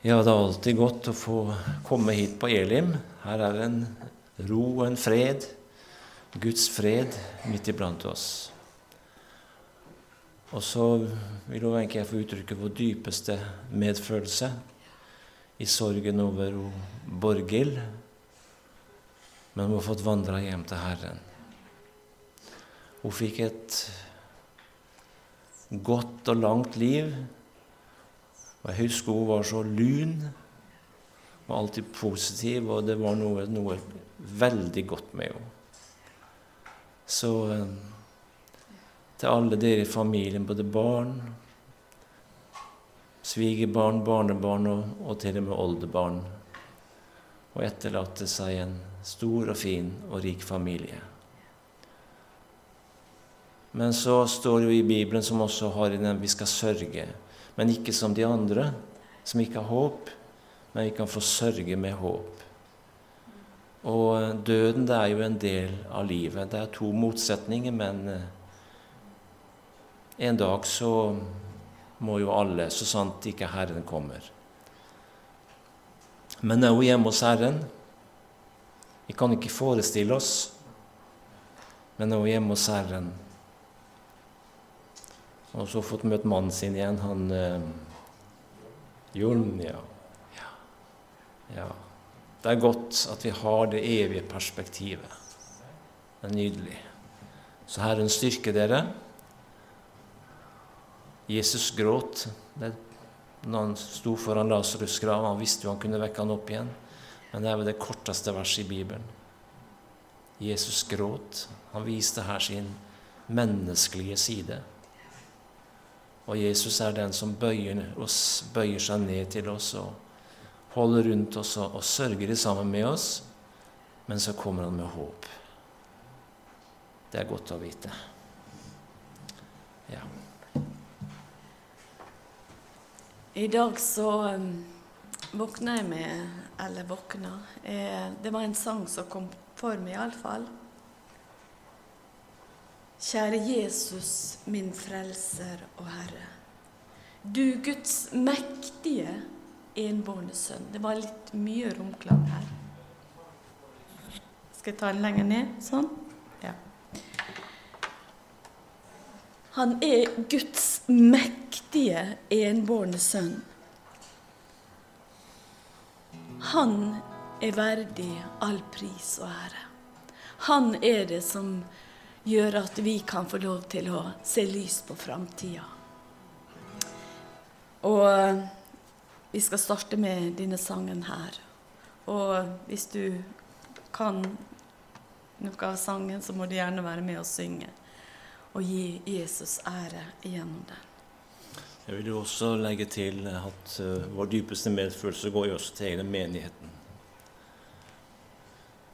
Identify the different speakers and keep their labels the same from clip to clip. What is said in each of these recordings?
Speaker 1: Ja, det er alltid godt å få komme hit på Elim. Her er det en ro og en fred, Guds fred, midt iblant oss. Og så vil hun egentlig jeg få uttrykke vår dypeste medfølelse i sorgen over Borghild, men hun har fått vandre hjem til Herren. Hun fikk et godt og langt liv og Jeg husker hun var så lun og alltid positiv, og det var noe, noe veldig godt med henne. Så eh, til alle dere i familien, både barn, svigerbarn, barnebarn og, og til og med oldebarn, og etterlatte seg en stor og fin og rik familie. Men så står det jo i Bibelen, som også har i den vi skal sørge men ikke som de andre, som ikke har håp, men vi kan få sørge med håp. Og døden det er jo en del av livet. Det er to motsetninger, men eh, en dag så må jo alle, så sant ikke Herren kommer. Men er hun hjemme hos Herren? Vi kan ikke forestille oss, men er hun hjemme hos Herren og så fått møtt mannen sin igjen, han eh, Jon, ja. ja. ja. Det er godt at vi har det evige perspektivet. Det er nydelig. Så Herren styrke dere. Jesus gråt det, når han sto foran Lasarus' grav. Han visste jo han kunne vekke han opp igjen, men det er vel det korteste verset i Bibelen. Jesus gråt. Han viste her sin menneskelige side. Og Jesus er den som bøyer, oss, bøyer seg ned til oss og holder rundt oss og, og sørger sammen med oss. Men så kommer han med håp. Det er godt å vite. Ja.
Speaker 2: I dag så um, våkna jeg med Eller våkna eh, Det var en sang som kom for meg, iallfall. Kjære Jesus, min frelser og Herre. Du Guds mektige enbårne sønn. Det var litt mye romklang her. Skal jeg ta den lenger ned? Sånn? Ja. Han er Guds mektige enbårne sønn. Han er verdig all pris og ære. Han er det som gjør at vi kan få lov til å se lys på framtida. Og eh, vi skal starte med denne sangen her. Og hvis du kan noe av sangen, så må du gjerne være med og synge. Og gi Jesus ære gjennom den.
Speaker 1: Jeg vil jo også legge til at uh, vår dypeste medfølelse går jo også til hele menigheten.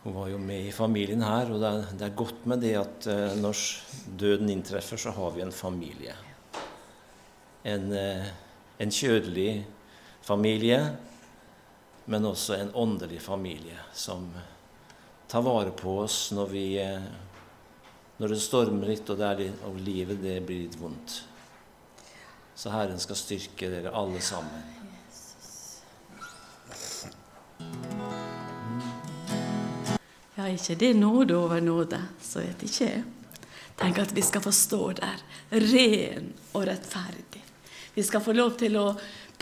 Speaker 1: Hun var jo med i familien her, og det er, det er godt med det at eh, når døden inntreffer, så har vi en familie. En, eh, en kjødelig familie, men også en åndelig familie som tar vare på oss når, vi, eh, når det stormer litt og, litt, og livet det blir litt vondt. Så Herren skal styrke dere alle sammen.
Speaker 2: Ja, ikke det nåde over nåde, så vet ikke jeg. Tenk at vi skal få stå der, ren og rettferdig. Vi skal få lov til å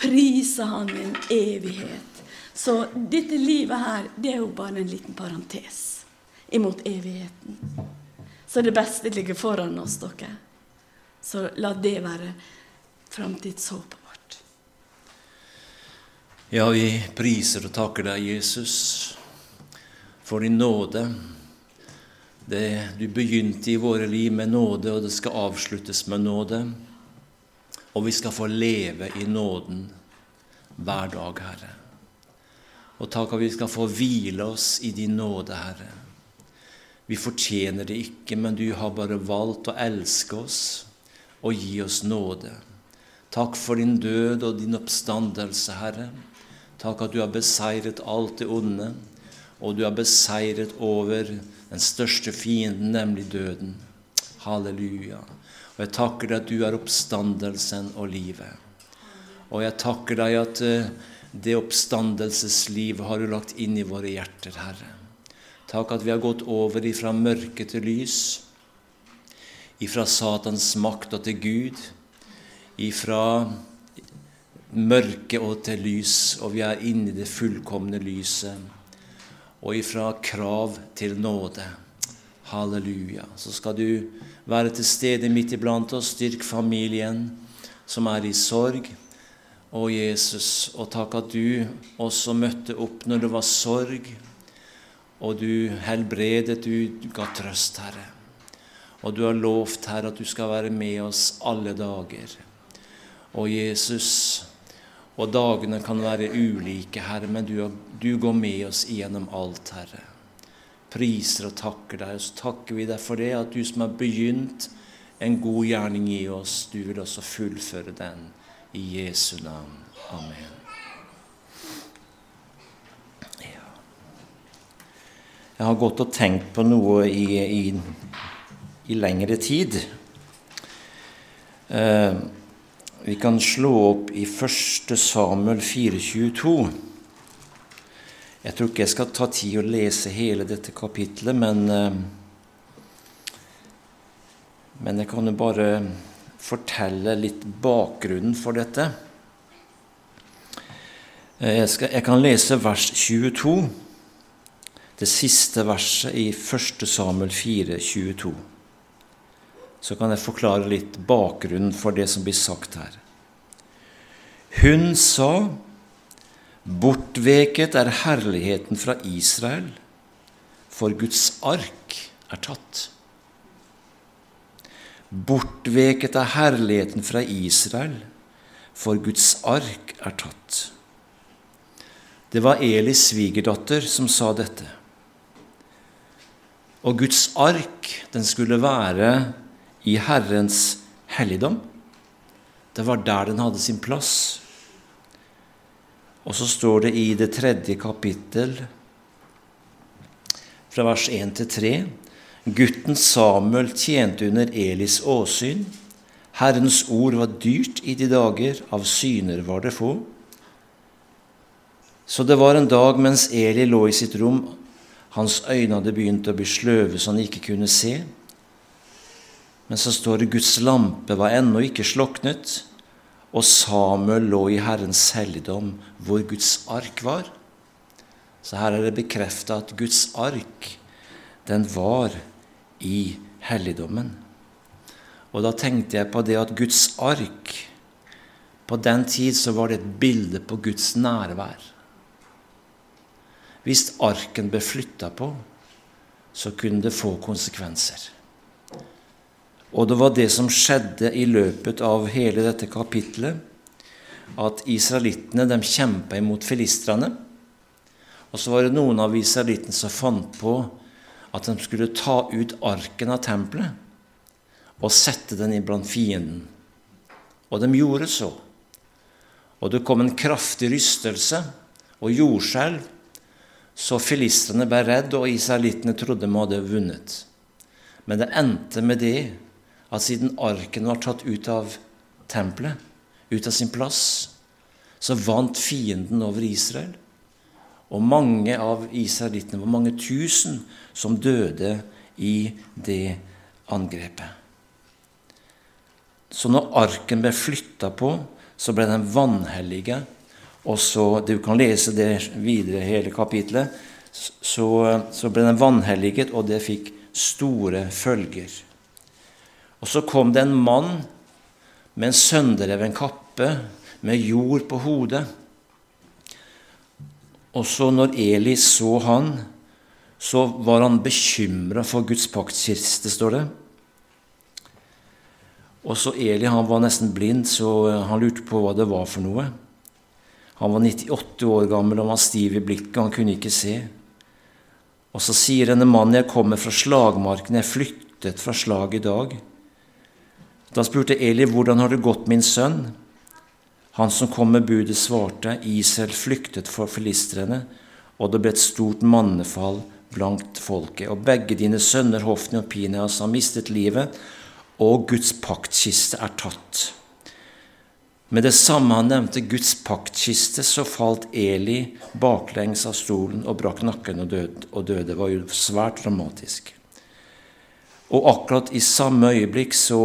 Speaker 2: prise Han i en evighet. Så dette livet her, det er jo bare en liten parentes imot evigheten. Så det beste ligger foran oss, dere. Så la det være framtidshåpet vårt.
Speaker 1: Ja, vi priser og takker deg, Jesus for din nåde. Det du begynte i våre liv med nåde, og det skal avsluttes med nåde. Og vi skal få leve i nåden hver dag, Herre. Og takk at vi skal få hvile oss i din nåde, Herre. Vi fortjener det ikke, men du har bare valgt å elske oss og gi oss nåde. Takk for din død og din oppstandelse, Herre. Takk at du har beseiret alt det onde og du har beseiret over den største fienden, nemlig døden. Halleluja. Og jeg takker deg at du er oppstandelsen og livet. Og jeg takker deg at uh, det oppstandelseslivet har du lagt inn i våre hjerter, Herre. Takk at vi har gått over ifra mørke til lys, ifra Satans makt og til Gud, ifra mørke og til lys, og vi er inne i det fullkomne lyset, og ifra krav til nåde. Halleluja. Så skal du være til stede midt iblant oss, styrk familien som er i sorg. Å, Jesus, og takk at du også møtte opp når det var sorg, og du helbredet, du ga trøst, Herre. Og du har lovt, Herre, at du skal være med oss alle dager. Å, Jesus, og dagene kan være ulike, Herre, men du, du går med oss gjennom alt, Herre. Priser og takker deg, og så takker vi deg for det, at du som har begynt en god gjerning i oss, du vil også fullføre den. I Jesu navn. Amen. Ja. Jeg har gått og tenkt på noe i, i, i lengre tid. Eh, vi kan slå opp i 1. Samuel 422. Jeg tror ikke jeg skal ta tid å lese hele dette kapitlet, men, eh, men jeg kan jo bare fortelle litt bakgrunnen for dette. Eh, jeg, skal, jeg, kan lese vers 22, det siste verset i 1. Samuel 4, 22. Så kan jeg forklare litt bakgrunnen for det som blir sagt her. Hun sa, Bortveket er herligheten fra Israel, for Guds ark er tatt. Bortveket er herligheten fra Israel, for Guds ark er tatt. Det var Elis svigerdatter som sa dette. Og Guds ark, den skulle være i Herrens helligdom. Det var der den hadde sin plass. Og så står det i det tredje kapittel, fra vers 1 til 3 Gutten Samuel tjente under Elis åsyn. Herrens ord var dyrt i de dager, av syner var det få. Så det var en dag mens Eli lå i sitt rom, hans øyne hadde begynt å bli sløve så han ikke kunne se. Men så står det Guds lampe var ennå ikke sloknet, og Samuel lå i Herrens helligdom, hvor Guds ark var. Så her er det bekrefta at Guds ark, den var i helligdommen. Og da tenkte jeg på det at Guds ark På den tid så var det et bilde på Guds nærvær. Hvis arken ble flytta på, så kunne det få konsekvenser. Og det var det som skjedde i løpet av hele dette kapitlet, at israelittene de kjempa imot filistrene. Og så var det noen av israelittene som fant på at de skulle ta ut arken av tempelet og sette den iblant fienden. Og de gjorde så. Og det kom en kraftig rystelse og jordskjelv, så filistrene ble redde, og israelittene trodde de hadde vunnet. Men det endte med det at siden arken var tatt ut av tempelet, ut av sin plass, så vant fienden over Israel. Og mange av israelittene var mange tusen som døde i det angrepet. Så når arken ble flytta på, så ble den vanhellige. Og så, Du kan lese det videre, hele kapitlet. Så, så ble den vanhelliget, og det fikk store følger. Og så kom det en mann med en sønderreven kappe med jord på hodet. Og så når Eli så han, så var han bekymra for Guds paktkiste, står det. Og så Eli han var nesten blind, så han lurte på hva det var for noe. Han var 98 år gammel og var stiv i blikket, han kunne ikke se. Og så sier denne mannen, 'Jeg kommer fra slagmarken, jeg flyktet fra slaget i dag.' Da spurte Eli, 'Hvordan har det gått, min sønn?' Han som kom med budet, svarte, Israel flyktet for filistrene, og det ble et stort mannefall blankt folket. Og begge dine sønner, Hofni og Pineas, har mistet livet, og Guds paktkiste er tatt. Med det samme han nevnte Guds paktkiste, så falt Eli baklengs av stolen og brakk nakken og døde. Og døde. Det var jo svært dramatisk. Og akkurat i samme øyeblikk så,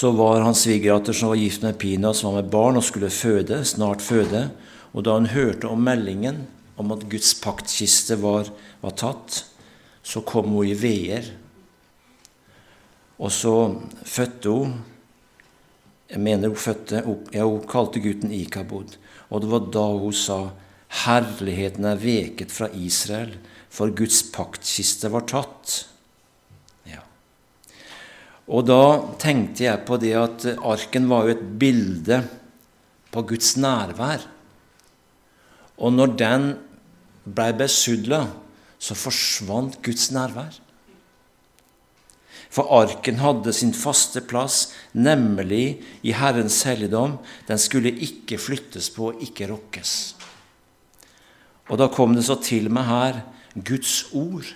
Speaker 1: så var hans svigerdatter som var gift med Pina, som var med barn og skulle føde, snart føde. Og da hun hørte om meldingen om at Guds paktkiste var, var tatt, så kom hun i veer. Og så fødte hun jeg mener hun fødte ja, hun kalte gutten Ikabod. Og det var da hun sa Herligheten er veket fra Israel, for Guds paktkiste var tatt. Og da tenkte jeg på det at arken var jo et bilde på Guds nærvær. Og når den blei besudla, så forsvant Guds nærvær. For arken hadde sin faste plass, nemlig i Herrens helligdom. Den skulle ikke flyttes på, ikke rokkes. Og da kom det så til meg her Guds ord.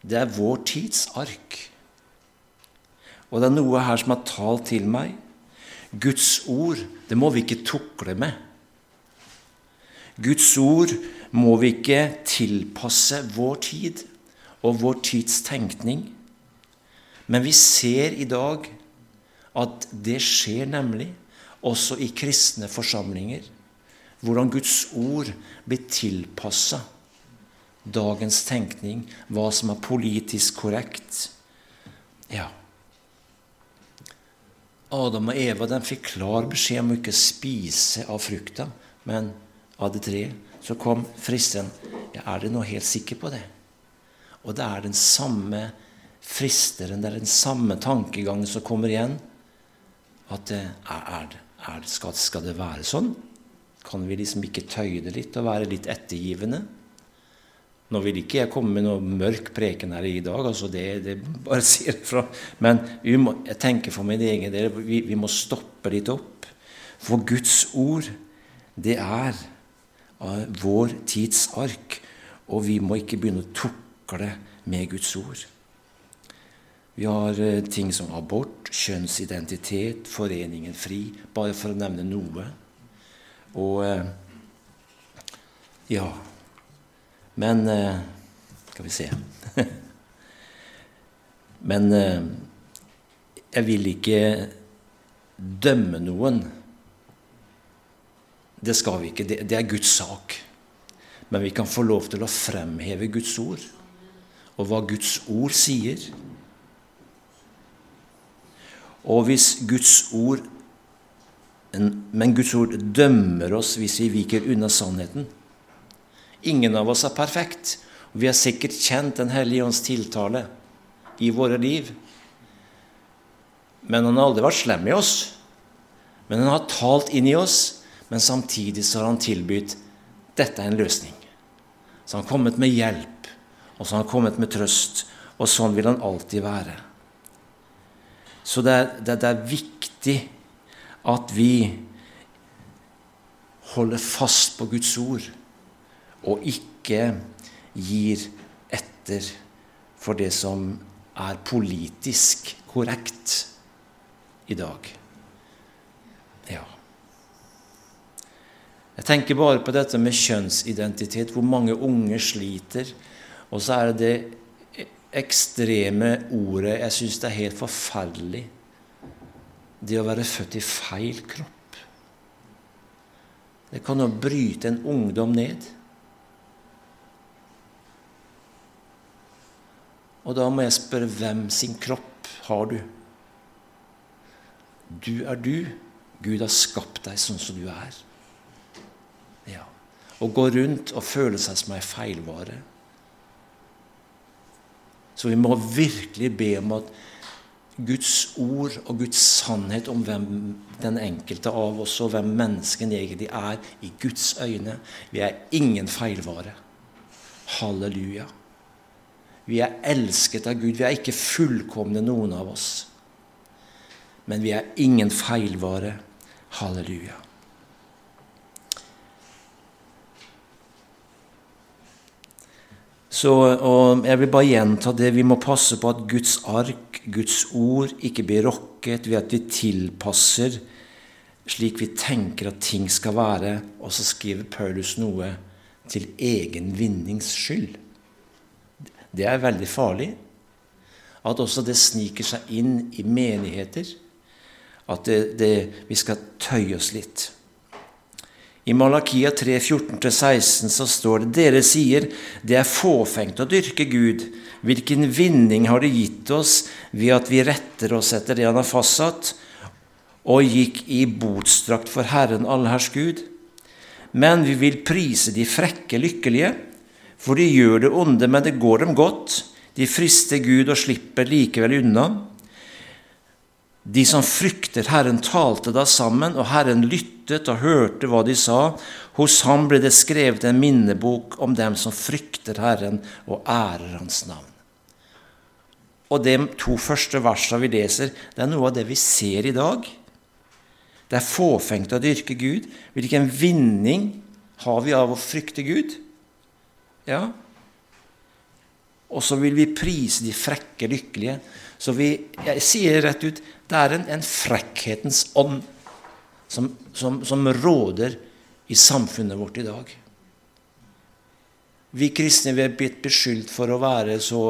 Speaker 1: Det er vår tids ark. Og det er noe her som har talt til meg. Guds ord, det må vi ikke tukle med. Guds ord må vi ikke tilpasse vår tid og vår tids tenkning. Men vi ser i dag at det skjer nemlig også i kristne forsamlinger. Hvordan Guds ord blir tilpassa dagens tenkning, hva som er politisk korrekt. Ja. Adam og Eva de fikk klar beskjed om å ikke spise av frukta, men av det treet. Så kom fristeren. Ja, er dere nå helt sikre på det? Og det er den samme fristeren. Det er den samme tankegangen som kommer igjen. At er, er, er, skal, skal, det være sånn? Kan vi liksom ikke tøye det litt og være litt ettergivende? Nå vil ikke jeg komme med noe mørk preken her i dag, altså det, det bare sier fra. Men må, jeg tenker for min egen del vi, vi må stoppe litt opp. For Guds ord, det er vår tids ark. Og vi må ikke begynne å tukle med Guds ord. Vi har eh, ting som abort, kjønnsidentitet, Foreningen FRI, bare for å nevne noe. Og eh, ja Men eh, Skal vi se Men jeg vil ikke dømme noen. Det skal vi ikke. Det er Guds sak. Men vi kan få lov til å fremheve Guds ord, og hva Guds ord sier. Og hvis Guds ord Men Guds ord dømmer oss hvis vi viker unna sannheten. Ingen av oss er perfekt. Vi har sikkert kjent Den hellige ånds tiltale i våre liv. Men han har aldri vært slem i oss. Men han har talt inn i oss. Men samtidig så har han tilbudt dette er en løsning. Så han har kommet med hjelp, og så har han kommet med trøst. Og sånn vil han alltid være. Så det er, det, det er viktig at vi holder fast på Guds ord og ikke gir etter for det som er politisk korrekt i dag. Ja. Jeg tenker bare på dette med kjønnsidentitet, hvor mange unge sliter. Og så er det det ekstreme ordet Jeg syns det er helt forferdelig, det å være født i feil kropp. Det kan jo bryte en ungdom ned. Og da må jeg spørre hvem sin kropp har du? Du er du. Gud har skapt deg sånn som du er. Ja. Å gå rundt og føle seg som ei feilvare så vi må virkelig be om at Guds ord og Guds sannhet om hvem den enkelte av oss og hvem mennesken egentlig er i Guds øyne Vi er ingen feilvare. Halleluja. Vi er elsket av Gud. Vi er ikke fullkomne, noen av oss. Men vi er ingen feilvare. Halleluja. Så, og jeg vil bare gjenta det. Vi må passe på at Guds ark, Guds ord, ikke blir rokket ved at vi tilpasser slik vi tenker at ting skal være. Og så skriver Paulus noe til egen vinnings skyld. Det er veldig farlig. At også det sniker seg inn i menigheter. At det, det, vi skal tøye oss litt. I Malakia 3, 14-16 så står det dere sier det er fåfengt å dyrke Gud. Hvilken vinning har det gitt oss ved at vi retter oss etter det Han har fastsatt, og gikk i botsdrakt for Herren allherrs Gud? Men vi vil prise de frekke lykkelige, for de gjør det onde, men det går dem godt. De frister Gud og slipper likevel unna. De som frykter Herren, talte da sammen, og Herren lyttet og hørte hva de sa. Hos ham ble det skrevet en minnebok om dem som frykter Herren og ærer Hans navn. Og De to første versene vi leser, det er noe av det vi ser i dag. Det er fåfengt å dyrke Gud. Hvilken vinning har vi av å frykte Gud? Ja. Og så vil vi prise de frekke lykkelige. Så vi, jeg sier rett ut det er en, en frekkhetens ånd som, som, som, råder i samfunnet vårt i dag. Vi kristne vi er blitt beskyldt for å være så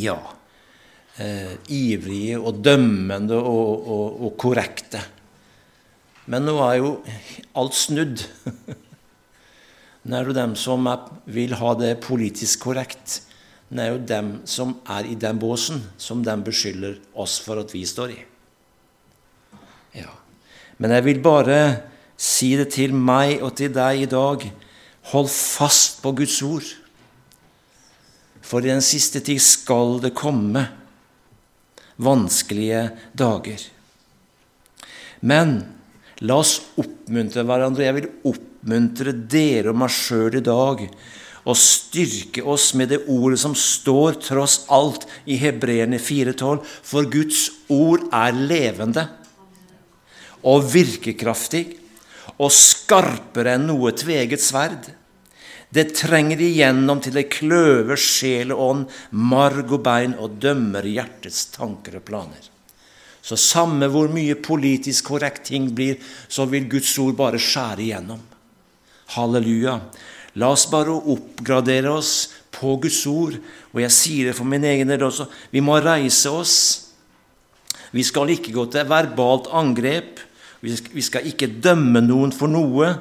Speaker 1: ja, eh, ivrige og dømmende og, og, og korrekte. Men nå er jo alt snudd. Nå er det dem som er, vil ha det politisk korrekt det er jo dem som er i den båsen, som de beskylder oss for at vi står i. Ja. Men jeg vil bare si det til meg og til deg i dag. Hold fast på Guds ord. For i den siste tid skal det komme vanskelige dager. Men la oss oppmuntre hverandre. Jeg vil oppmuntre dere og meg sjøl i dag og styrke oss med det ordet som står tross alt i Hebreerne 4,12. For Guds ord er levende og virkekraftig og skarpere enn noe tveget sverd. Det trenger igjennom til det kløver sjel og ånd, marg og bein, og dømmer hjertets tanker og planer. Så samme hvor mye politisk korrekt ting blir, så vil Guds ord bare skjære igjennom. Halleluja. La oss bare oppgradere oss på Guds ord. Og jeg sier det for min egen del også. Vi må reise oss. Vi skal ikke gå til verbalt angrep. Vi skal ikke dømme noen for noe.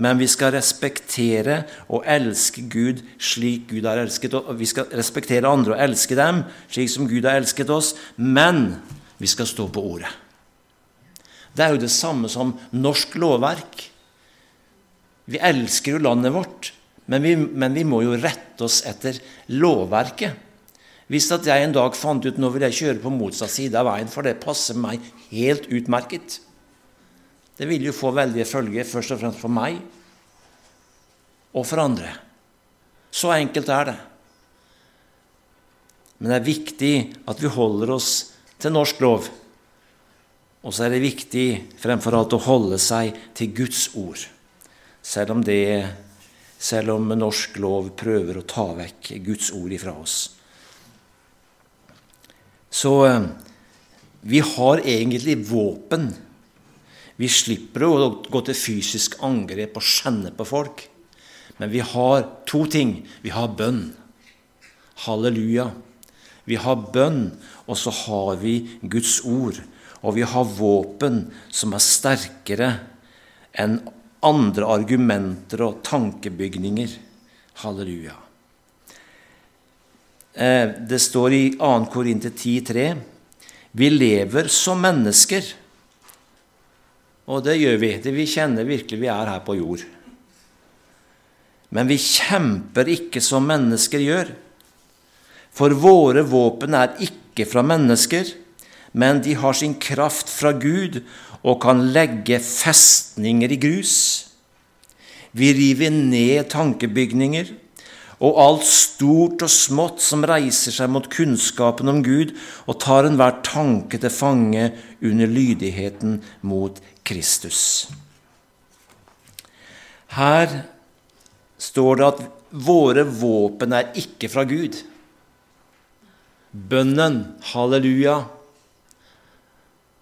Speaker 1: Men vi skal respektere og elske Gud slik Gud har elsket oss. Vi skal respektere andre og elske dem slik som Gud har elsket oss. Men vi skal stå på ordet. Det er jo det samme som norsk lovverk. Vi elsker jo landet vårt, men vi, men vi, må jo rette oss etter lovverket. Hvis at jeg en dag fant ut nå vil jeg kjøre på motsatt side av veien, for det passer meg helt utmerket Det vil jo få veldige følger, først og fremst for meg og for andre. Så enkelt er det. Men det er viktig at vi holder oss til norsk lov. Og så er det viktig fremfor alt å holde seg til Guds ord selv om, det, selv om norsk lov prøver å ta vekk Guds ord ifra oss. Så eh, vi har egentlig våpen. Vi slipper å gå til fysisk angrep og skjenne på folk. Men vi har to ting. Vi har bønn. Halleluja. Vi har bønn, og så har vi Guds ord. Og vi har våpen som er sterkere enn andre argumenter og tankebygninger. Halleluja. Eh, det står i 2. Korinter 10,3.: Vi lever som mennesker. Og det gjør vi. Det vi kjenner virkelig vi er her på jord. Men vi kjemper ikke som mennesker gjør. For våre våpen er ikke fra mennesker, men de har sin kraft fra Gud og kan legge festninger i grus. Vi river ned tankebygninger og alt stort og smått som reiser seg mot kunnskapen om Gud, og tar enhver tanke til fange under lydigheten mot Kristus. Her står det at våre våpen er ikke fra Gud. Bønnen, halleluja,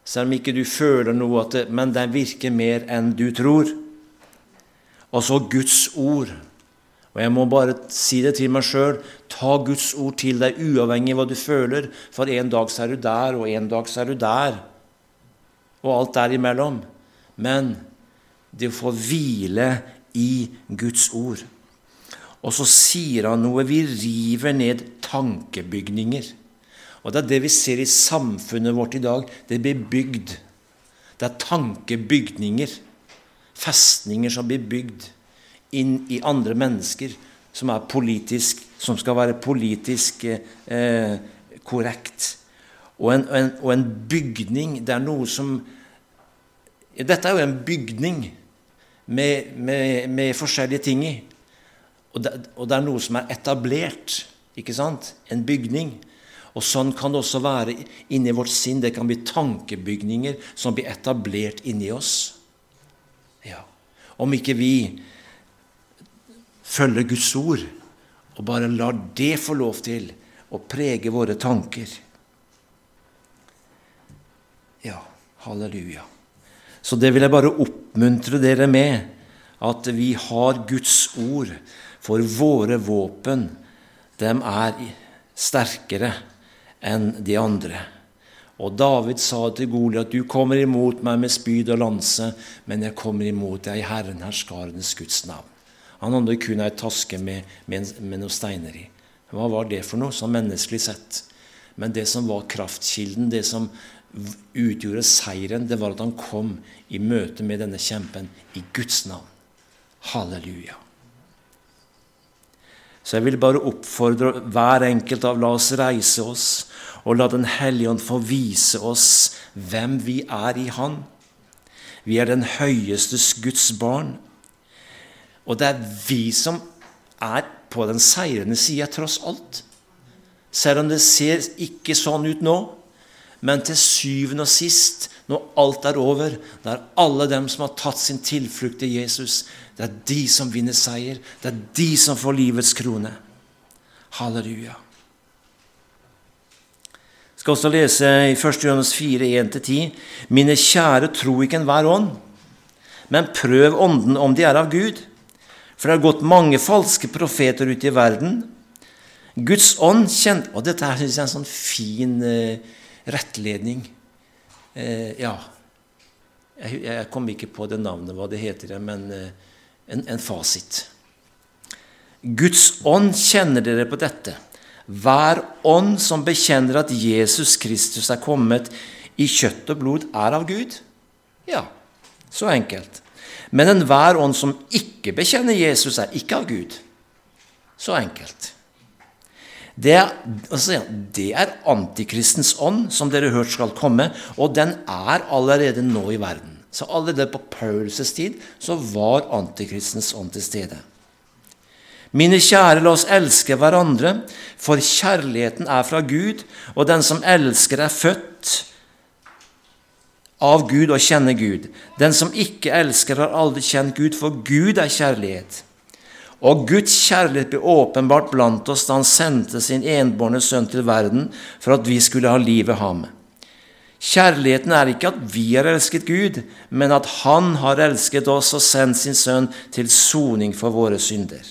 Speaker 1: selv om ikke du føler noe, det, men den virker mer enn du tror. Og så Guds ord. Og jeg må bare si det til meg sjøl. Ta Guds ord til deg, uavhengig av hva du føler. For en dag så er du der, og en dag så er du der. Og alt derimellom. Men det å få hvile i Guds ord. Og så sier han noe. Vi river ned tankebygninger. Og det er det vi ser i samfunnet vårt i dag. Det blir bygd. Det er tankebygninger. Festninger som blir bygd inn i andre mennesker, som politisk, som skal være politisk eh, korrekt. Og en, en, og en, bygning Det er noe som Dette er jo en bygning med, med, med forskjellige ting i. Og det, og det, er noe som er etablert. ikke sant? En bygning. Og sånn kan det også være inni vårt sinn. Det kan bli tankebygninger som blir etablert inni oss. Ja. Om ikke vi følger Guds ord og bare lar det få lov til å prege våre tanker. Ja, halleluja. Så det vil jeg bare oppmuntre dere med, at vi har Guds ord, for våre våpen, dem er sterkere enn de andre. Og David sa til Goliat, du kommer imot meg med spyd og lanse, men jeg kommer imot deg i Herren herskarenes Guds navn. Han hadde kun ei taske med, med, med noen steiner i. Hva var det for noe, sånn menneskelig sett? Men det som var kraftkilden, det som utgjorde seieren, det var at han kom i møte med denne kjempen i Guds navn. Halleluja. Så jeg vil bare oppfordre hver enkelt av la oss reise oss og la Den hellige ånd få vise oss hvem vi er i Han. Vi er den høyestes Guds barn. Og det er vi som er på den seirende sida, tross alt. Selv om det ser ikke sånn ut nå. Men til syvende og sist, når alt er over, det er alle dem som har tatt sin tilflukt til Jesus, det er de som vinner seier. Det er de som får livets krone. Halleluja. Jeg skal også lese i 1. Johannes 4, 1-10.: Mine kjære, tro ikke enhver ånd, men prøv ånden om de er av Gud. For det har gått mange falske profeter ute i verden. Guds ånd kjent Og dette er en sånn fin uh, rettledning. Uh, ja. Jeg, jeg, kom ikke på det navnet, hva det heter, men uh, en, en fasit. Guds ånd kjenner dere på dette. Hver ånd som bekjenner at Jesus Kristus er kommet i kjøtt og blod, er av Gud. Ja, så enkelt. Men enhver ånd som ikke bekjenner Jesus, er ikke av Gud. Så enkelt. Det er, altså, det er antikristens ånd, som dere hørt skal komme, og den er allerede nå i verden. Så allerede på Paulus' tid så var antikristens ånd til stede. Mine kjære, la oss elske hverandre, for kjærligheten er fra Gud, og den som elsker, er født av Gud og kjenner Gud. Den som ikke elsker, har aldri kjent Gud, for Gud er kjærlighet. Og Guds kjærlighet ble åpenbart blant oss da Han sendte sin enbårne sønn til verden for at vi skulle ha livet ham. Kjærligheten er ikke at vi har elsket Gud, men at Han har elsket oss og sendt sin sønn til soning for våre synder.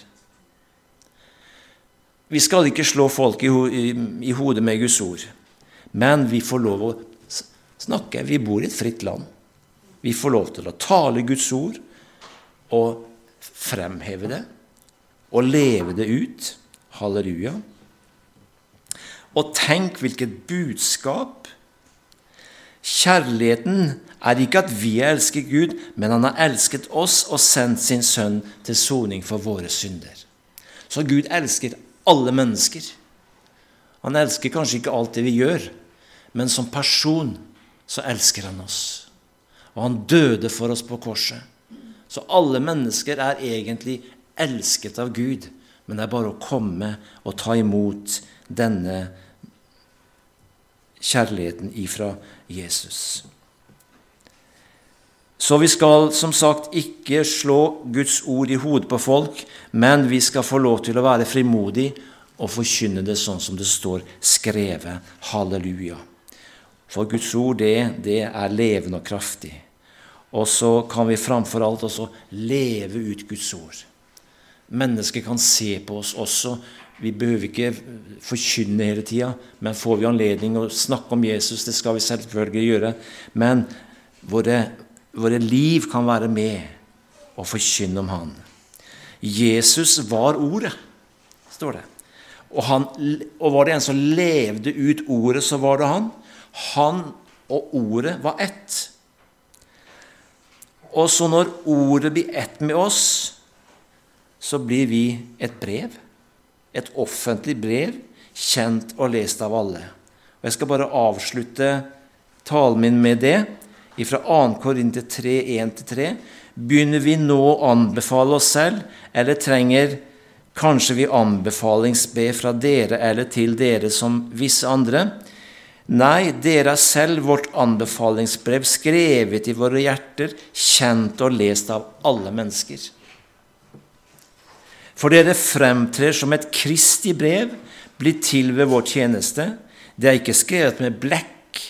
Speaker 1: Vi skal ikke slå folk i, ho i, i hodet med Guds ord, men vi får lov å snakke. Vi bor i et fritt land. Vi får lov til å tale Guds ord og fremheve det og leve det ut. Halleluja. Og tenk hvilket budskap Kjærligheten er ikke at vi elsker Gud, men han har elsket oss og sendt sin sønn til soning for våre synder. Så Gud elsker alle mennesker. Han elsker kanskje ikke alt det vi gjør, men som person så elsker han oss. Og han døde for oss på korset. Så alle mennesker er egentlig elsket av Gud, men det er bare å komme og ta imot denne kjærligheten ifra Jesus. Så vi skal som sagt ikke slå Guds ord i hodet på folk, men vi skal få lov til å være frimodige og forkynne det sånn som det står skrevet. Halleluja. For Guds ord, det, det er levende og kraftig. Og så kan vi framfor alt også leve ut Guds ord. Mennesker kan se på oss også. Vi behøver ikke forkynne hele tida, men får vi anledning å snakke om Jesus, det skal vi selvfølgelig gjøre. Men våre, våre liv kan være med og forkynne om Han. Jesus var Ordet, står det. Og, han, og var det en som levde ut Ordet, så var det han. Han og Ordet var ett. Og så når Ordet blir ett med oss, så blir vi et brev. Et offentlig brev, kjent og lest av alle. Og Jeg skal bare avslutte talen min med det. Fra 2. Korinter 3, 1-3. Begynner vi nå å anbefale oss selv, eller trenger kanskje vi anbefalingsbe fra dere eller til dere som visse andre? Nei, dere er selv vårt anbefalingsbrev, skrevet i våre hjerter, kjent og lest av alle mennesker. For dere fremtrer som et Kristi brev, blitt til ved vår tjeneste. Det er ikke skrevet med blekk,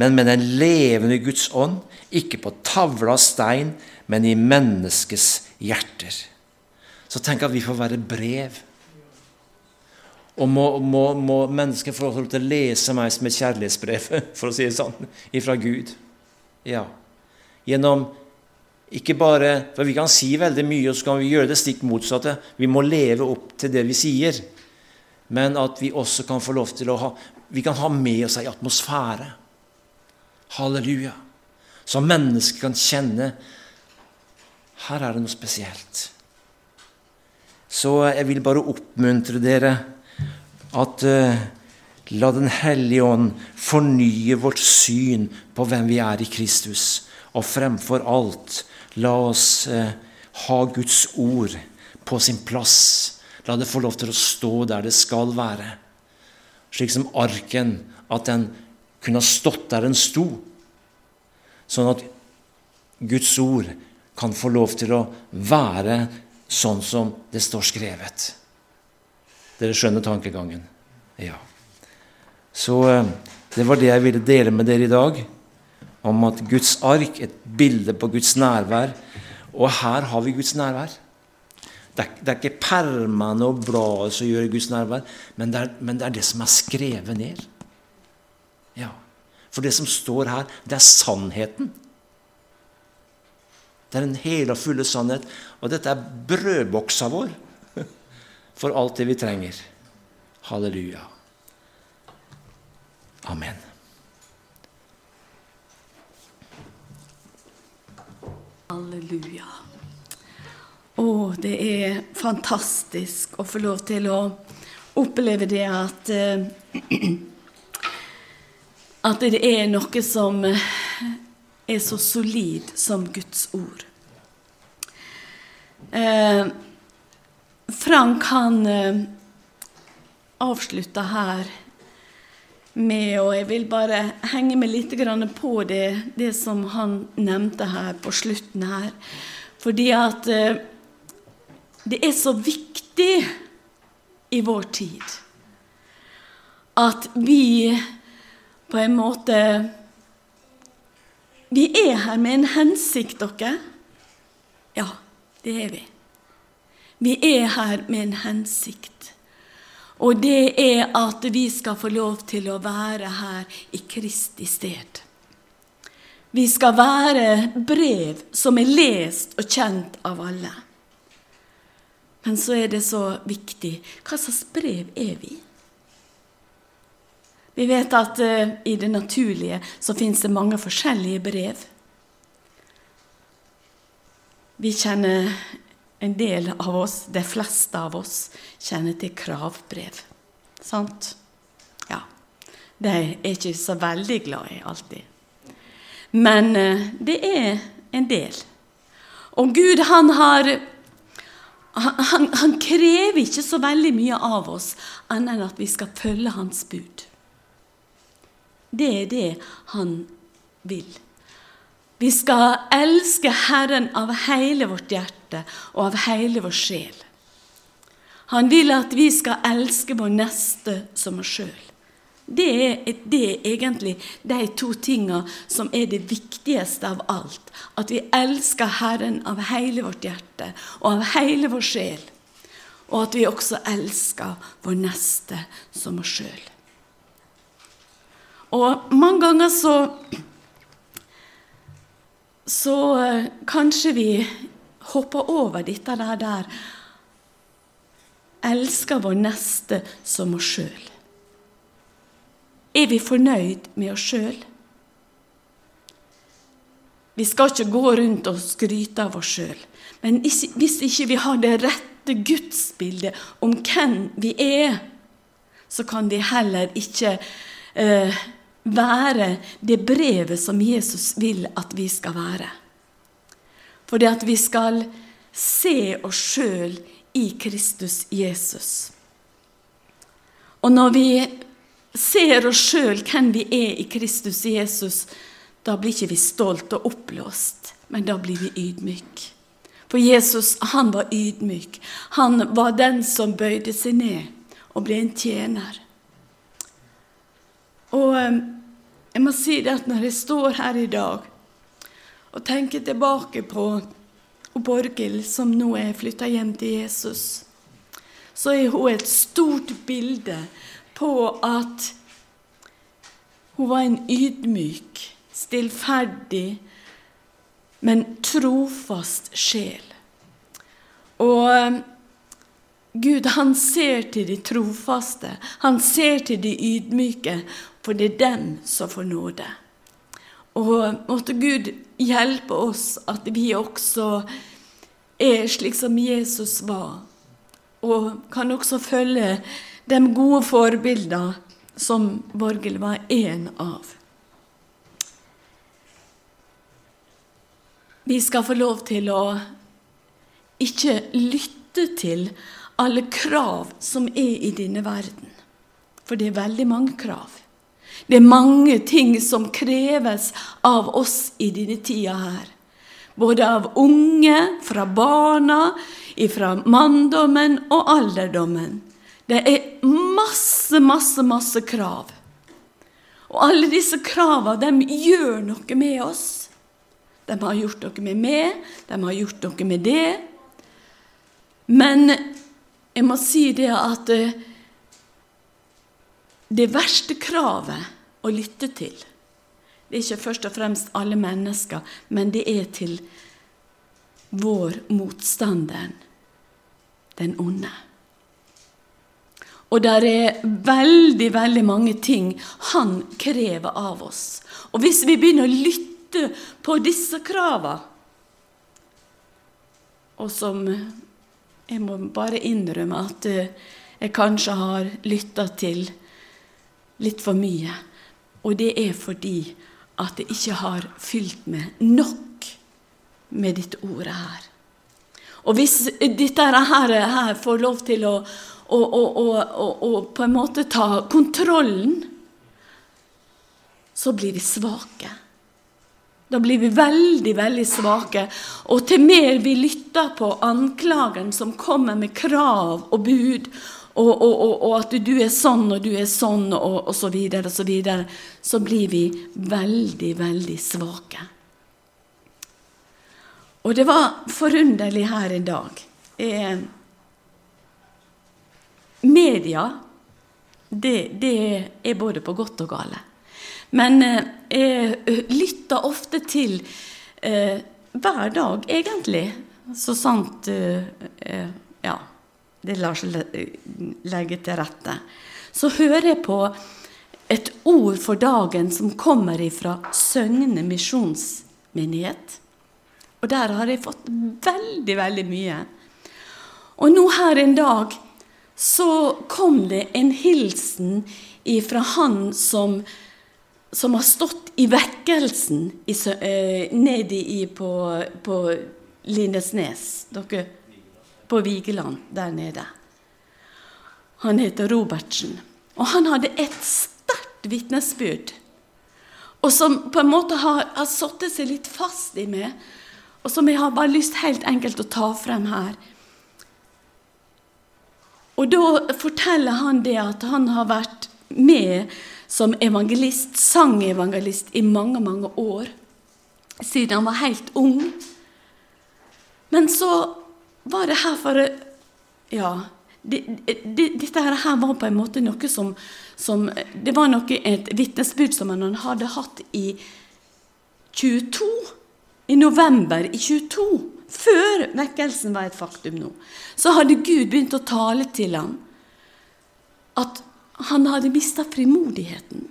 Speaker 1: men med den levende Guds ånd, ikke på tavla av stein, men i menneskets hjerter. Så tenk at vi får være brev og må, må, må mennesker få lov til å lese meg som et kjærlighetsbrev, for å si det sånn, ifra Gud. Ja. Gjennom ikke bare For vi kan si veldig mye, og så kan vi gjøre det stikk motsatte. Vi må leve opp til det vi sier. Men at vi også kan få lov til å ha Vi kan ha med oss ei atmosfære. Halleluja. Så mennesker kan kjenne her er det noe spesielt. Så jeg vil bare oppmuntre dere at uh, la Den hellige ånd fornye vårt syn på hvem vi er i Kristus. Og fremfor alt, la oss uh, ha Guds ord på sin plass. La det få lov til å stå der det skal være. Slik som arken, at den kunne ha stått der den sto. Sånn at Guds ord kan få lov til å være sånn som det står skrevet. Dere skjønner tankegangen? Ja. Så eh, det var det jeg ville dele med dere i dag. Om at Guds ark, et bilde på Guds nærvær. Og her har vi Guds nærvær. Det er, det er ikke permene og bladet som gjør Guds nærvær, men det, er, men det er det som er skrevet ned. Ja. For det som står her, det er sannheten. Det er en hele og fulle sannhet. Og dette er brødboksa vår for alt det vi trenger. Halleluja. Amen.
Speaker 2: Halleluja. Å, det er fantastisk å få lov til å oppleve det at eh, At det er noe som er så solid som Guds ord. Eh, Frank han eh, avslutta her med Og jeg vil bare henge meg litt på det, det som han nevnte her på slutten her. Fordi at eh, det er så viktig i vår tid at vi på en måte Vi er her med en hensikt, dere. Ja, det er vi. Vi er her med en hensikt. Og det er at vi skal få lov til å være her i Kristi sted. Vi skal være brev som er lest og kjent av alle. Men så er det så viktig hva slags brev er vi? Vi vet at uh, i det naturlige så fins det mange forskjellige brev. Vi kjenner en del av oss, de fleste av oss, kjenner til kravbrev. Sant? Ja. De er ikke så veldig glad i alltid. Men eh, det er en del. Og Gud, han har han, han, krever ikke så veldig mye av oss annet enn at vi skal følge hans bud. Det er det han vil. Vi skal elske Herren av hele vårt hjerte og av hele vår sjel. Han vil at vi skal elske vår neste som oss sjøl. Det er, det er, egentlig de to tinga som er det viktigste av alt. At vi elsker Herren av hele vårt hjerte og av hele vår sjel. Og at vi også elsker vår neste som oss sjøl. Og mange ganger så Så eh, kanskje vi hopper over dette der, der elsker vår neste som oss sjøl. Er vi fornøyd med oss sjøl? Vi skal ikke gå rundt og skryte av oss sjøl. Men hvis ikke vi har det rette gudsbildet om hvem vi er, så kan vi heller ikke eh, være det brevet som Jesus vil at vi skal være. Fordi at vi skal se oss sjøl i Kristus Jesus. Og når vi ser oss sjøl hvem vi er i Kristus Jesus, da blir ikke vi stolt og oppblåst, men da blir vi ydmyk. For Jesus, han var ydmyk. Han var den som bøyde seg ned og ble en tjener. Og eh, jeg må si det at når jeg står her i dag og tenker tilbake på Borghild, som nå er flytta hjem til Jesus, så er hun et stort bilde på at hun var en ydmyk, stillferdig, men trofast sjel. Og um, Gud, han ser til de trofaste. Han ser til de ydmyke, for det er dem som får nåde. Og måtte Gud hjelpe oss at vi også er slik som Jesus var, og kan også følge de gode forbildene som Borghild var en av. Vi skal få lov til å ikke lytte til alle krav som er i denne verden, for det er veldig mange krav. Det er mange ting som kreves av oss i denne tida her. Både av unge, fra barna, fra manndommen og alderdommen. Det er masse, masse, masse krav. Og alle disse kravene, de gjør noe med oss. De har gjort noe med meg, de har gjort noe med det. Men jeg må si det at eh, det verste kravet å lytte til, det er ikke først og fremst alle mennesker, men det er til vår motstander, den onde. Og der er veldig, veldig mange ting han krever av oss. Og hvis vi begynner å lytte på disse kravene, og som jeg må bare innrømme at jeg kanskje har lytta til litt for mye. Og det er fordi at det ikke har fylt meg nok med dette ordet her. Og hvis dette her, her får lov til å, å, å, å, på en måte ta kontrollen, så blir vi svake. Da blir vi veldig, veldig svake. Og til mer vi lytter på anklagen som kommer med krav og bud og, og, og, og, at du er sånn og du er sånn og, og så videre og så videre, så blir vi veldig, veldig svake. Og det var forunderlig her i dag. Eh, media, det, det, er både på godt og gale. Men eh, jeg lytter ofte til eh, hver dag, egentlig, så sant eh, eh Ja det lar seg legge til rette. Så hører jeg på et ord for dagen som kommer fra Søgne misjonsmenighet. Og der har jeg fått veldig, veldig mye. Og nå her en dag så kom det en hilsen ifra han som, som har stått i vekkelsen eh, i, på, på Lindesnes. Dere på Vigeland der nede. Han heter Robertsen. Og han hadde et sterkt vitnesbyrd og som på en måte har, har satt seg litt fast i meg, og som jeg har bare lyst helt enkelt å ta frem her. Og da forteller han det at han har vært med som evangelist, sangevangelist, i mange, mange år. Siden han var helt ung. Men så var det her for Ja, det, det, dette her var på en måte noe som, som Det var noe, et vitnesbyrd som han hadde hatt i 22. I november i 22. Før vekkelsen var et faktum nå. Så hadde Gud begynt å tale til ham at han hadde mista frimodigheten.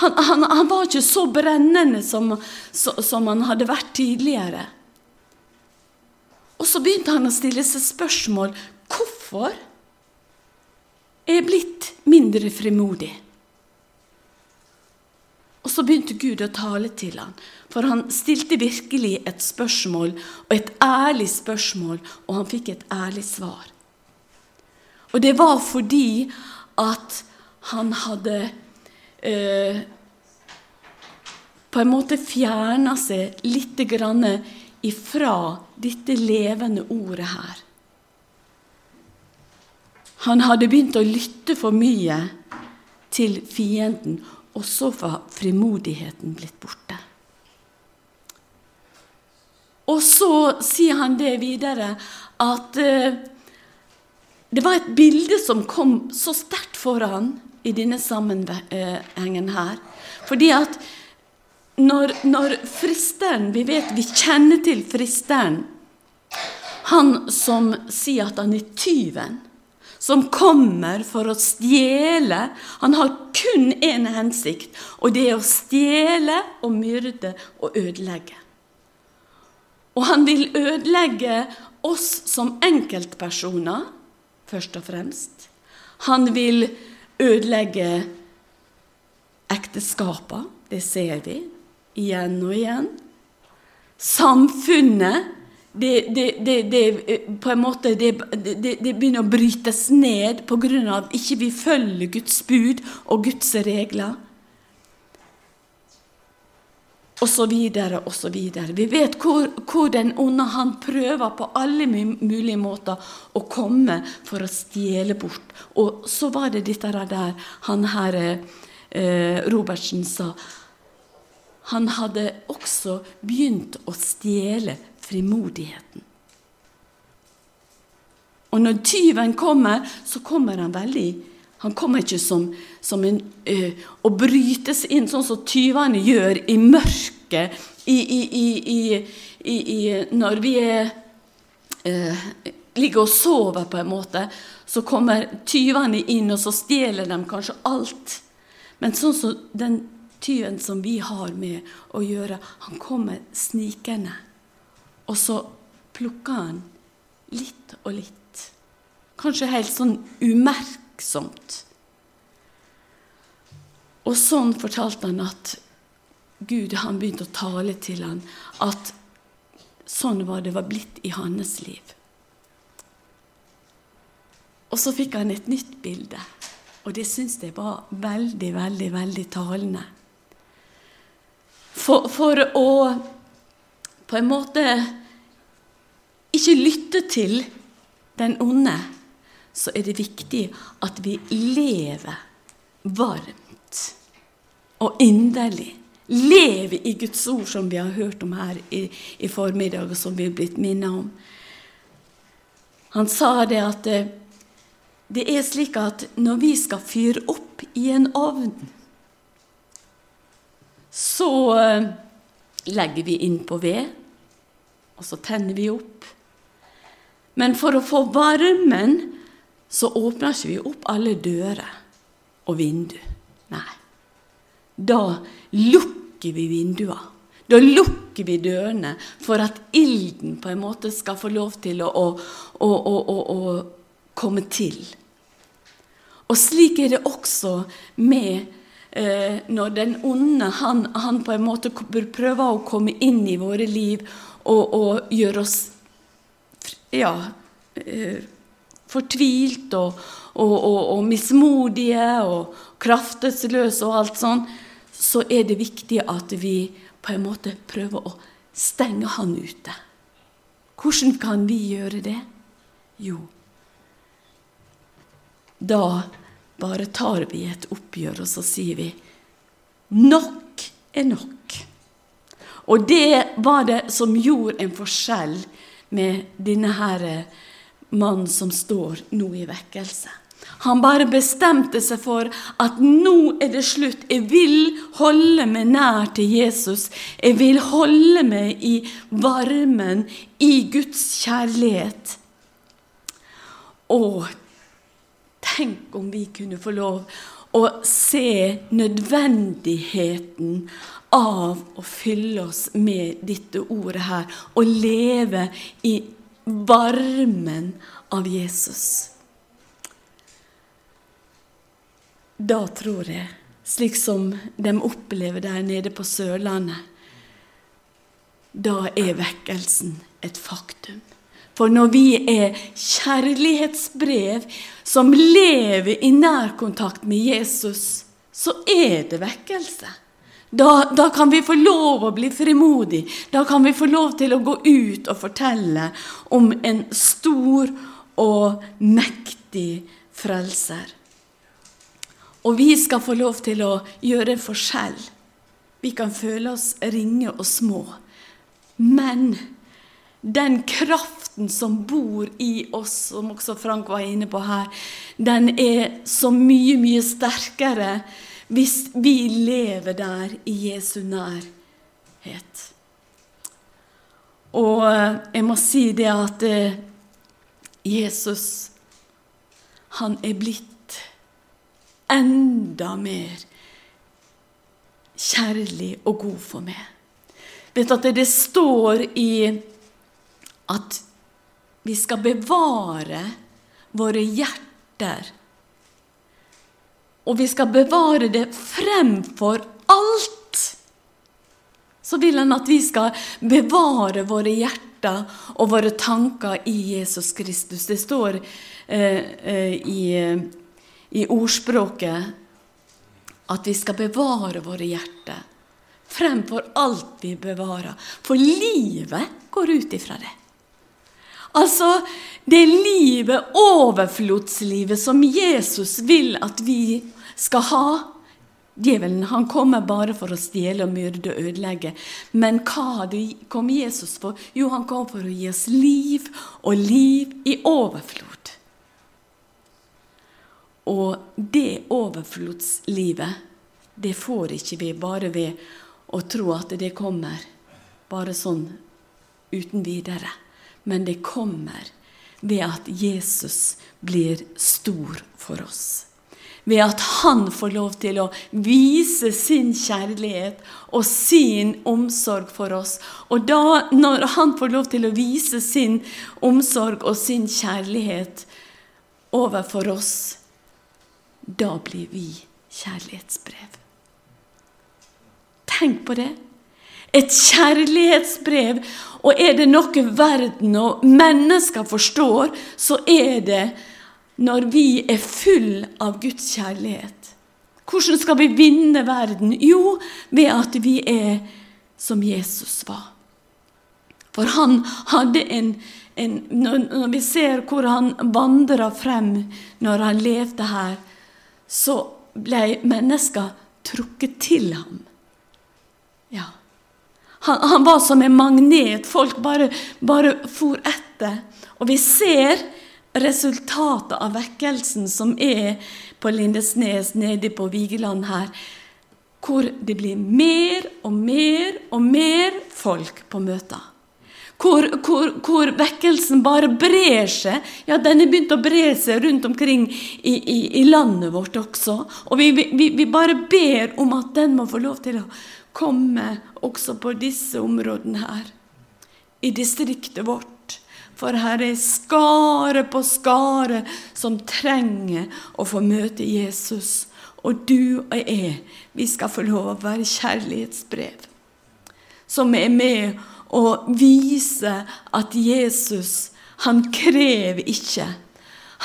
Speaker 2: Han, han, han, var ikke så brennende som, som han hadde vært tidligere. Og så begynte han å stille seg spørsmål hvorfor er jeg blitt mindre frimodig. Og så begynte Gud å tale til ham, for han stilte virkelig et spørsmål, og et ærlig spørsmål, og han fikk et ærlig svar. Og det var fordi at han hadde eh, på en måte fjerna seg litt ifra dette levende ordet her. Han hadde begynt å lytte for mye til fienden, og så var frimodigheten blitt borte. Og så sier han det videre at uh, det var et bilde som kom så sterkt for han i denne sammenhengen her. Fordi at når, når fristeren Vi vet, vi kjenner til fristeren. Han som sier at han er tyven. Som kommer for å stjele. Han har kun én hensikt, og det er å stjele og myrde og ødelegge. Og han vil ødelegge oss som enkeltpersoner, først og fremst. Han vil ødelegge ekteskapene, det ser vi igjen og igjen. Samfunnet det, det, det, det, på en måte det, begynner å brytes ned pga. at ikke vi følger Guds bud og Guds regler. Og så videre og så videre. Vi vet hvor, hvor den onde han prøver på alle mulige måter å komme for å stjele bort. Og så var det dette der han her eh, Robertsen sa han hadde også begynt å stjele frimodigheten. Og når tyven kommer, så kommer han veldig Han kommer ikke som, som en ø, å brytes inn, sånn som tyvene gjør i mørket i, i, i, når vi er, ø, ligger og sover, på en måte. Så kommer tyvene inn, og så stjeler de kanskje alt. Men sånn som den tyven som vi har med å gjøre, han kommer snikende. Og så plukker han litt og litt. Kanskje helt sånn umerksomt. Og sånn fortalte han at Gud han begynte å tale til han, at sånn var det var blitt i hans liv. Og så fikk han et nytt bilde, og det syns jeg var veldig, veldig, veldig talende. For, for å på en måte ikke lytte til den onde, så er det viktig at vi lever varmt og inderlig. Lever i Guds ord, som vi har hørt om her i, i formiddag, og som vi er blitt minnet om. Han sa det at eh, det er slik at når vi skal fyre opp i en ovn så eh, legger vi inn på ved, og så tenner vi opp. Men for å få varmen så åpner ikke vi opp alle dører og vinduer. Nei. Da lukker vi vinduene. Da lukker vi dørene for at ilden på en måte skal få lov til å, å, å, å komme til. Og slik er det også med når den onde han, han, på en måte prøver å komme inn i våre liv og, og gjøre oss ja, eh, fortvilt og, og, og, og mismodige og kraftesløse og alt sånn, så er det viktig at vi på en måte prøver å stenge han ute. Hvordan kan vi gjøre det? Jo, da bare tar vi et oppgjør, og så sier vi nok er nok. Og det var det som gjorde en forskjell med denne her mannen som står nå i vekkelse. Han bare bestemte seg for at nå er det slutt. Jeg vil holde meg nær til Jesus. Jeg vil holde meg i varmen, i Guds kjærlighet. Og tenk om vi kunne få lov å se nødvendigheten av å fylle oss med dette ordet her, og leve i varmen av Jesus. Da tror jeg, slik som de opplever der nede på Sørlandet, da er vekkelsen et faktum. For når vi er kjærlighetsbrev som lever i nærkontakt med Jesus, så er det vekkelse. Da, da, kan vi få lov å bli frimodig. Da kan vi få lov til å gå ut og fortelle om en stor og mektig frelser. Og vi skal få lov til å gjøre forskjell. Vi kan føle oss ringe og små. Men den kraften som bor i oss, som også Frank var inne på her, den er så mye, mye sterkere hvis vi lever der i Jesu nærhet. Og eh, jeg må si det at eh, Jesus, han er blitt enda mer kjærlig og god for meg. Vet at det står i at vi skal bevare våre hjerter. Og vi skal bevare det fremfor alt. Så vil han at vi skal bevare våre hjerter og våre tanker i Jesus Kristus. Det står eh, eh, i i ordspråket at vi skal bevare våre hjerter fremfor alt vi bevarer. For livet går ut ifra det. Altså, det livet, overflodslivet, som Jesus vil at vi skal ha Djevelen han kommer bare for å stjele, og myrde og ødelegge. Men hva kom Jesus for? Jo, han kom for å gi oss liv, og liv i overflod. Og det overflodslivet, det får ikke vi bare ved å tro at det kommer bare sånn uten videre. Men det kommer ved at Jesus blir stor for oss. Ved at han får lov til å vise sin kjærlighet og sin omsorg for oss. Og da, når han får lov til å vise sin omsorg og sin kjærlighet overfor oss, da blir vi kjærlighetsbrev. Tenk på det. Et kjærlighetsbrev. Og er det noe verden og mennesker forstår, så er det når vi er full av Guds kjærlighet. Hvordan skal vi vinne verden? Jo, ved at vi er som Jesus var. For han hadde en, en Når vi ser hvor han vandra frem når han levde her, så ble mennesker trukket til ham. Ja. Han, han var som en magnet. Folk bare, bare for etter. Og vi ser resultatet av vekkelsen som er på Lindesnes, nede på Vigeland her, hvor det blir mer og mer og mer folk på møter. Hvor, hvor, hvor, vekkelsen bare brer seg. Ja, den er begynt å bre seg rundt omkring i, i, i landet vårt også. Og vi, vi, vi, bare ber om at den må få lov til å komme også på disse områdene her. I distriktet vårt. For her er skare på skare som trenger å få møte Jesus. Og du og jeg, vi skal få lov å være kjærlighetsbrev. Som er med å vise at Jesus, han krever ikke.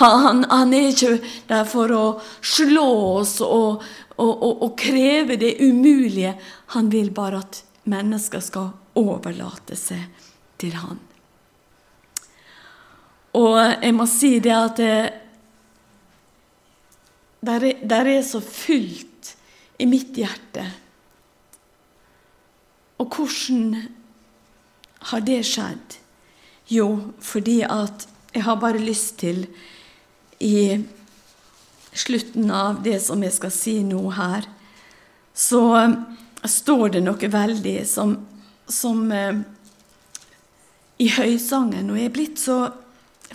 Speaker 2: Han, han, er ikke der for å slå oss og, og, og, og kreve det umulige. Han vil bare at mennesker skal overlate seg til han. Og jeg må si det at det, der er, der er så fullt i mitt hjerte. Og hvordan har det skjedd? Jo, fordi at jeg har bare lyst til i slutten av det som jeg skal si nå her, så eh, står det noe veldig som, som eh, i høysangen. Og jeg er blitt så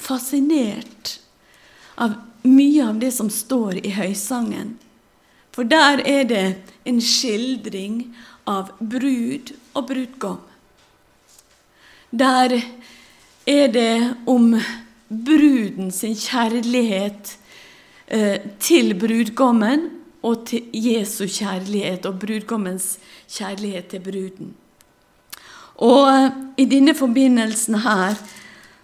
Speaker 2: fascinert av mye av det som står i høysangen. For der er det en skildring av brud og brudgom. Der er det om bruden sin kjærlighet til brudgommen og til Jesu kjærlighet og brudgommens kjærlighet til bruden. Og eh, i denne forbindelsen her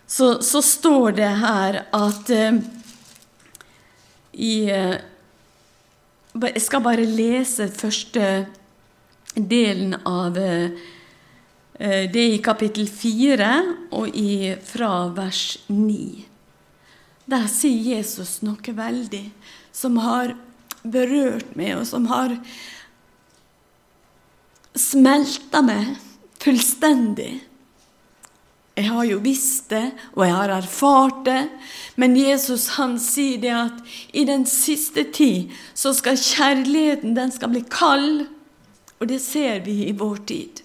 Speaker 2: så, så står det her at eh, i eh, Jeg skal bare lese første delen av eh, Eh, det i kapittel 4 og i, fra vers 9. Der sier Jesus noe veldig som har berørt meg, og som har smelta meg fullstendig. Jeg har jo visst det, og jeg har erfart det, men Jesus han sier det at i den siste tid så skal kjærligheten den skal bli kald, og det ser vi i vår tid.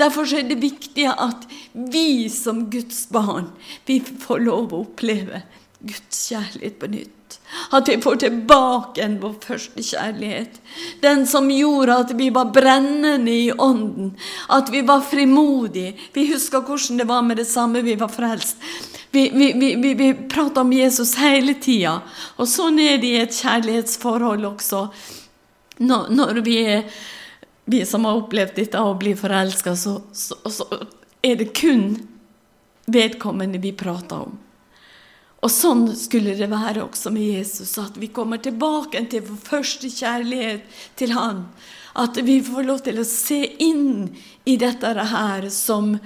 Speaker 2: Derfor er det viktig at vi som Guds barn vi får lov å oppleve Guds kjærlighet på nytt. At vi får tilbake vår første kjærlighet. Den som gjorde at vi var brennende i ånden. At vi var frimodige. Vi husker hvordan det var med det samme vi var frelst. Vi, vi, vi, vi, prater om Jesus hele tida. Og sånn er det i et kjærlighetsforhold også. Når, når vi er vi som har opplevd dette å bli forelska, så, så, så, er det kun vedkommende vi prater om. Og sånn skulle det være også med Jesus, at vi kommer tilbake til vår første kjærlighet til Han. At vi får lov til å se inn i dette her som,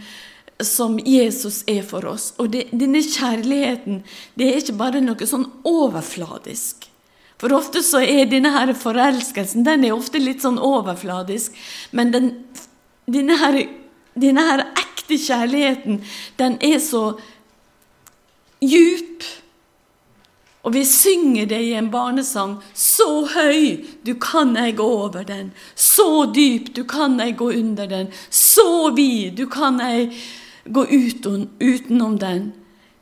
Speaker 2: som Jesus er for oss. Og det, denne kjærligheten det er ikke bare noe sånn overfladisk. For ofte så er denne her forelskelsen den er ofte litt sånn overfladisk. Men den, denne, her, denne her ekte kjærligheten, den er så djup. Og vi synger det i en barnesang. Så høy, du kan ei gå over den. Så dyp, du kan ei gå under den. Så vid, du kan ei gå uten, utenom den.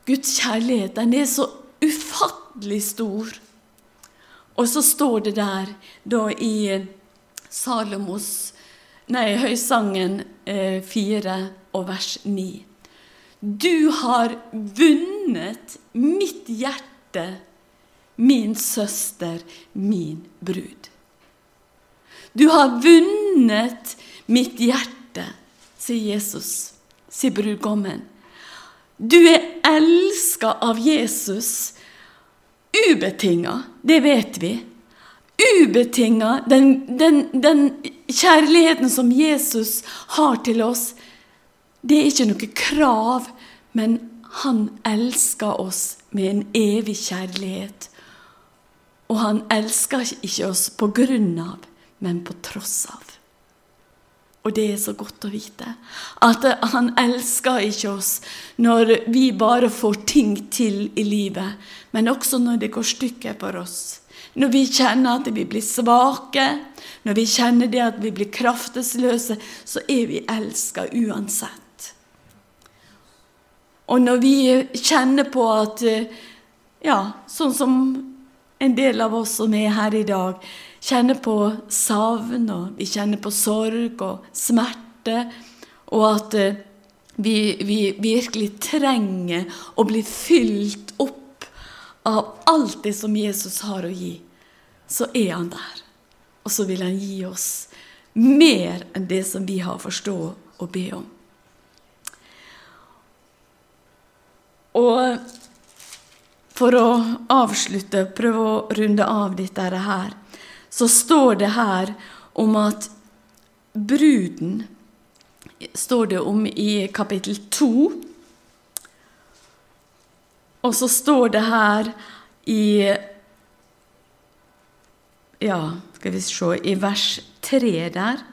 Speaker 2: Guds kjærlighet, den er så ufattelig stor. Og så står det der da i Salomos Nei, Høysangen eh, 4 og vers 9. Du har vunnet mitt hjerte, min søster, min brud. Du har vunnet mitt hjerte, sier Jesus, sier brudgommen. Du er elska av Jesus ubetinga, det vet vi. Ubetinga, den, den, den kjærligheten som Jesus har til oss, det er ikke noe krav, men han elsker oss med en evig kjærlighet. Og han elsker ikke oss på grunn av, men på tross av. Og det er så godt å vite. At han elsker ikke oss når vi bare får ting til i livet, men også når det går stykker for oss. Når vi kjenner at vi blir svake, når vi kjenner det at vi blir kraftesløse, så er vi elska uansett. Og når vi kjenner på at Ja, sånn som en del av oss som er her i dag, kjenner på savn, og vi kjenner på sorg og smerte, og at eh, vi, vi virkelig trenger å bli fylt opp av alt det som Jesus har å gi, så er han der. Og så vil han gi oss mer enn det som vi har forstå og be om. Og for å avslutte, prøve å runde av dette her, så står det her om at bruden står det om i kapittel 2. Og så står det her i Ja, skal vi se I vers 3 der.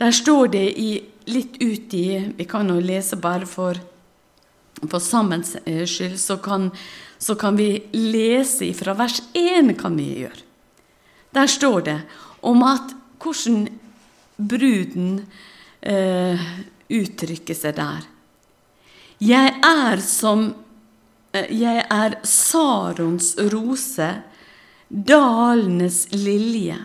Speaker 2: Der står det i, litt ut i Vi kan jo lese bare for, for sammens skyld, så kan, så kan vi lese fra vers 1, kan vi gjøre. Der står det om at hvordan bruden eh, uttrykker seg der. Jeg er som eh, Jeg er Sarons rose, dalenes lilje.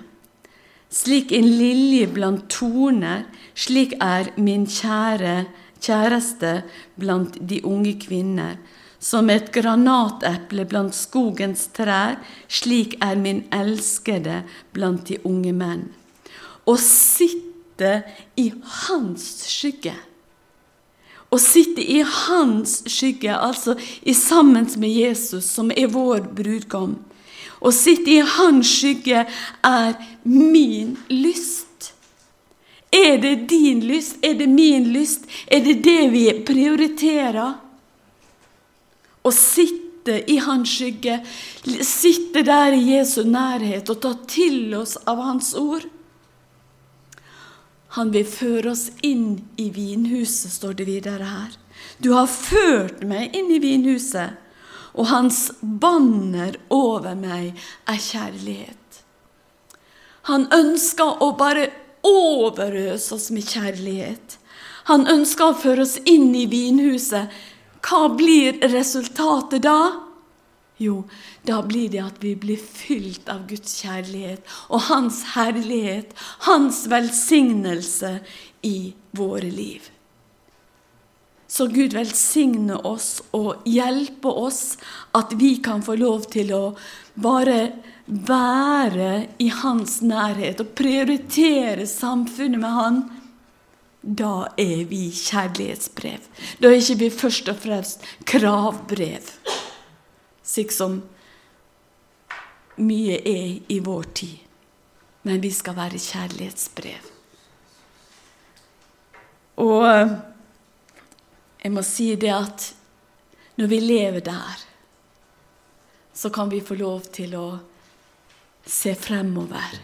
Speaker 2: Slik en lilje blant torner, slik er min kjære kjæreste blant de unge kvinner. Som et granateple blant skogens trær, slik er min elskede blant de unge menn. Å sitte i hans skygge. Å sitte i hans skygge, altså i sammen med Jesus, som er vår brudgom. Å sitte i hans skygge er min lyst. Er det din lyst? Er det min lyst? Er det det vi prioriterer? Å sitte i hans skygge, sitte der i Jesu nærhet og ta til oss av hans ord. Han vil føre oss inn i vinhuset, står det videre her. Du har ført meg inn i vinhuset, og hans banner over meg er kjærlighet. Han ønsker å bare overøse oss med kjærlighet. Han ønsker å føre oss inn i vinhuset hva blir resultatet da? Jo, da blir det at vi blir fylt av Guds kjærlighet og Hans herlighet, Hans velsignelse i våre liv. Så Gud velsigne oss og hjelpe oss at vi kan få lov til å bare være i Hans nærhet og prioritere samfunnet med Han da er vi kjærlighetsbrev. Da er ikke vi først og fremst kravbrev, slik som mye er i vår tid. Men vi skal være kjærlighetsbrev. Og eh, jeg må si det at når vi lever der, så kan vi få lov til å se fremover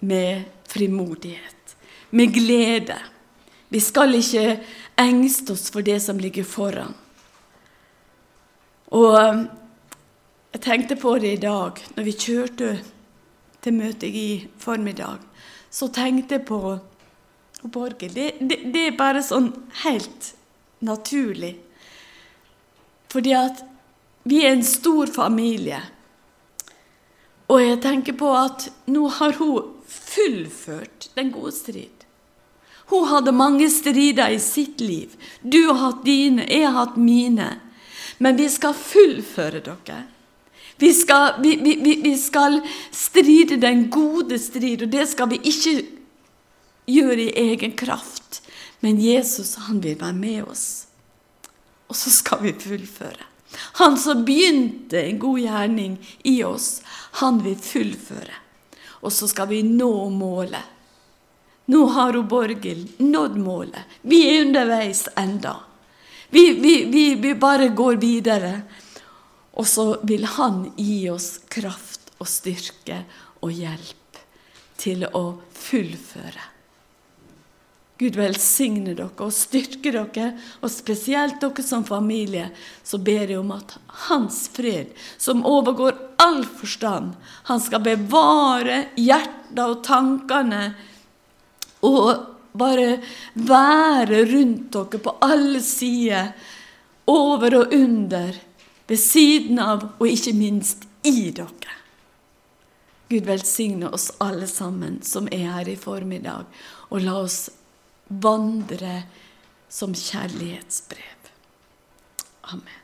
Speaker 2: med frimodighet med glede. Vi skal ikke engste oss for det som ligger foran. Og um, jeg tenkte på det i dag når vi kjørte til møtet i formiddag. Så tenkte jeg på, på Borghild. Det, det, det, er bare sånn helt naturlig. Fordi at vi er en stor familie. Og jeg tenker på at nå har hun fullført den gode strid. Hun hadde mange strider i sitt liv. Du har hatt dine, jeg har hatt mine. Men vi skal fullføre dere. Vi skal, vi, vi, vi skal, stride den gode strid, og det skal vi ikke gjøre i egen kraft. Men Jesus, han vil være med oss. Og så skal vi fullføre. Han som begynte en god gjerning i oss, han vil fullføre. Og så skal vi nå målet. Nå har hun Borghild nådd målet. Vi er underveis enda. Vi, vi, vi, vi, bare går videre. Og så vil Han gi oss kraft og styrke og hjelp til å fullføre. Gud velsigne dere og styrke dere, og spesielt dere som familie. Så ber jeg om at Hans fred, som overgår all forstand, han skal bevare hjertet og tankene og bare være rundt dere på alle sider, over og under, ved siden av og ikke minst i dere. Gud velsigne oss alle sammen som er her i formiddag, og la oss vandre som kjærlighetsbrev. Amen.